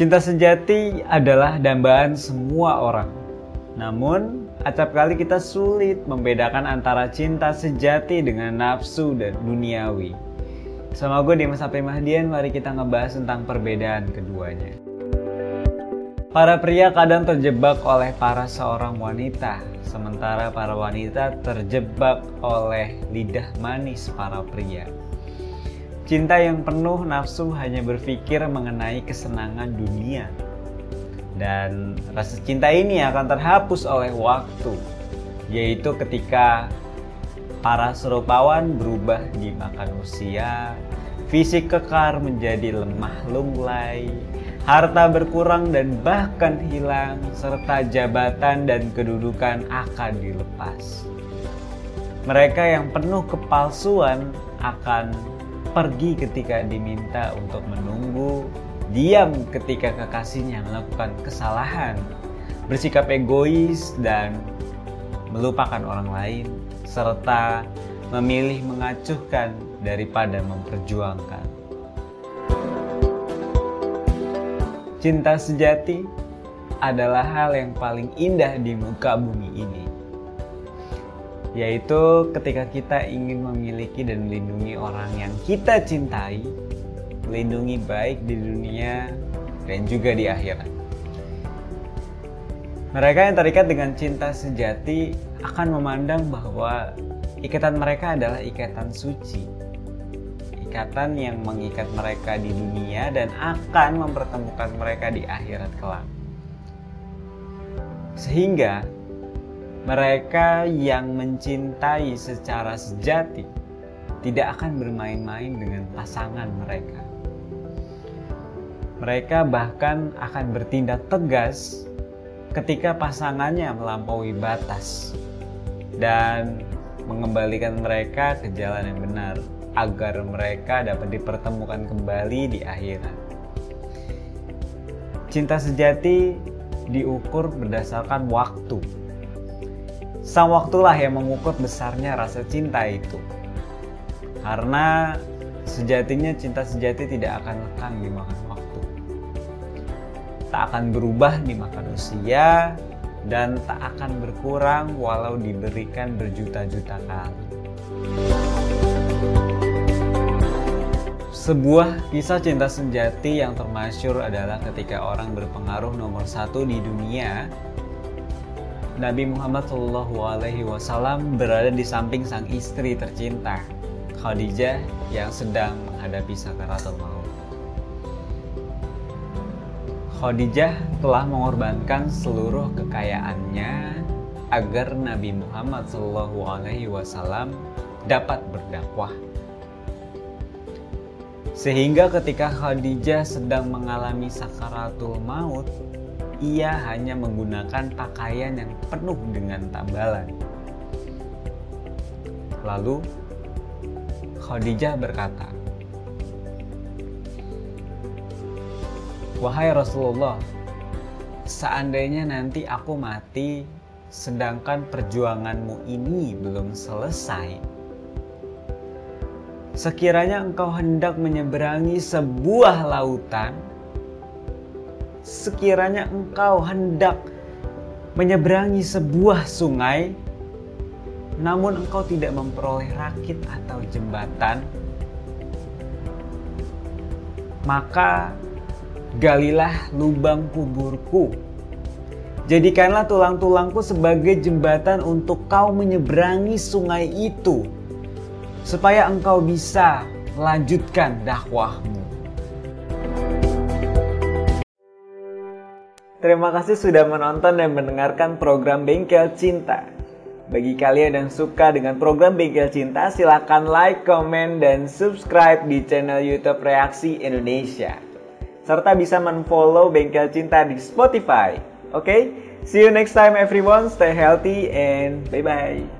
Cinta sejati adalah dambaan semua orang. Namun, acap kali kita sulit membedakan antara cinta sejati dengan nafsu dan duniawi. Sama gue Dimas Sapri Mahdian, mari kita ngebahas tentang perbedaan keduanya. Para pria kadang terjebak oleh para seorang wanita, sementara para wanita terjebak oleh lidah manis para pria. Cinta yang penuh nafsu hanya berpikir mengenai kesenangan dunia. Dan rasa cinta ini akan terhapus oleh waktu, yaitu ketika para serupawan berubah dimakan usia, fisik kekar menjadi lemah lunglai, harta berkurang dan bahkan hilang, serta jabatan dan kedudukan akan dilepas. Mereka yang penuh kepalsuan akan pergi ketika diminta untuk menunggu, diam ketika kekasihnya melakukan kesalahan, bersikap egois dan melupakan orang lain, serta memilih mengacuhkan daripada memperjuangkan. Cinta sejati adalah hal yang paling indah di muka bumi ini yaitu ketika kita ingin memiliki dan melindungi orang yang kita cintai, melindungi baik di dunia dan juga di akhirat. Mereka yang terikat dengan cinta sejati akan memandang bahwa ikatan mereka adalah ikatan suci. Ikatan yang mengikat mereka di dunia dan akan mempertemukan mereka di akhirat kelak. Sehingga mereka yang mencintai secara sejati tidak akan bermain-main dengan pasangan mereka. Mereka bahkan akan bertindak tegas ketika pasangannya melampaui batas dan mengembalikan mereka ke jalan yang benar agar mereka dapat dipertemukan kembali di akhirat. Cinta sejati diukur berdasarkan waktu Sang waktulah yang mengukur besarnya rasa cinta itu. Karena sejatinya cinta sejati tidak akan lekang dimakan waktu. Tak akan berubah dimakan usia dan tak akan berkurang walau diberikan berjuta-juta kali. Sebuah kisah cinta sejati yang termasyur adalah ketika orang berpengaruh nomor satu di dunia Nabi Muhammad Shallallahu Alaihi Wasallam berada di samping sang istri tercinta, Khadijah yang sedang menghadapi sakaratul maut. Khadijah telah mengorbankan seluruh kekayaannya agar Nabi Muhammad Shallallahu Alaihi Wasallam dapat berdakwah. Sehingga ketika Khadijah sedang mengalami sakaratul maut, ia hanya menggunakan pakaian yang penuh dengan tambalan. Lalu Khadijah berkata, "Wahai Rasulullah, seandainya nanti aku mati sedangkan perjuanganmu ini belum selesai, sekiranya engkau hendak menyeberangi sebuah lautan, sekiranya engkau hendak menyeberangi sebuah sungai, namun engkau tidak memperoleh rakit atau jembatan, maka galilah lubang kuburku. Jadikanlah tulang-tulangku sebagai jembatan untuk kau menyeberangi sungai itu, supaya engkau bisa melanjutkan dakwahmu. Terima kasih sudah menonton dan mendengarkan program Bengkel Cinta. Bagi kalian yang suka dengan program Bengkel Cinta, silahkan like, comment, dan subscribe di channel YouTube Reaksi Indonesia. Serta bisa menfollow Bengkel Cinta di Spotify. Oke, okay? see you next time everyone. Stay healthy and bye-bye.